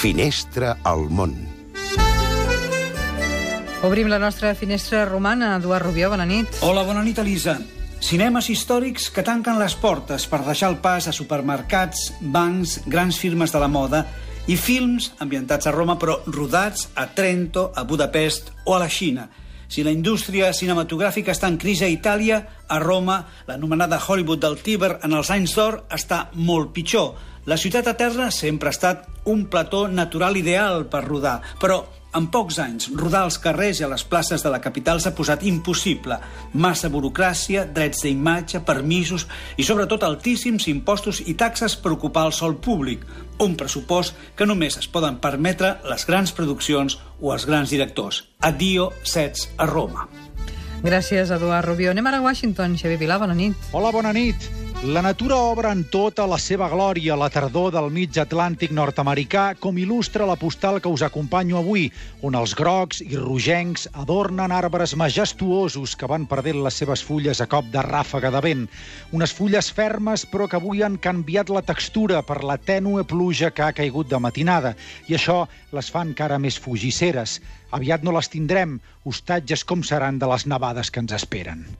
Finestra al món. Obrim la nostra finestra romana. Eduard Rubió, bona nit. Hola, bona nit, Elisa. Cinemes històrics que tanquen les portes per deixar el pas a supermercats, bancs, grans firmes de la moda i films ambientats a Roma però rodats a Trento, a Budapest o a la Xina. Si la indústria cinematogràfica està en crisi a Itàlia, a Roma, l'anomenada Hollywood del Tíber en els anys d'or està molt pitjor. La ciutat eterna sempre ha estat un plató natural ideal per rodar, però en pocs anys, rodar als carrers i a les places de la capital s'ha posat impossible. Massa burocràcia, drets d'imatge, permisos i, sobretot, altíssims impostos i taxes per ocupar el sol públic. Un pressupost que només es poden permetre les grans produccions o els grans directors. Adio, sets a Roma. Gràcies, Eduard Rubió. Anem ara a Washington. Xavier Vilà, bona nit. Hola, bona nit. La natura obre en tota la seva glòria la tardor del mig atlàntic nord-americà, com il·lustra la postal que us acompanyo avui, on els grocs i rogencs adornen arbres majestuosos que van perdent les seves fulles a cop de ràfaga de vent. Unes fulles fermes, però que avui han canviat la textura per la tènue pluja que ha caigut de matinada, i això les fa encara més fugisseres. Aviat no les tindrem, hostatges com seran de les nevades que ens esperen.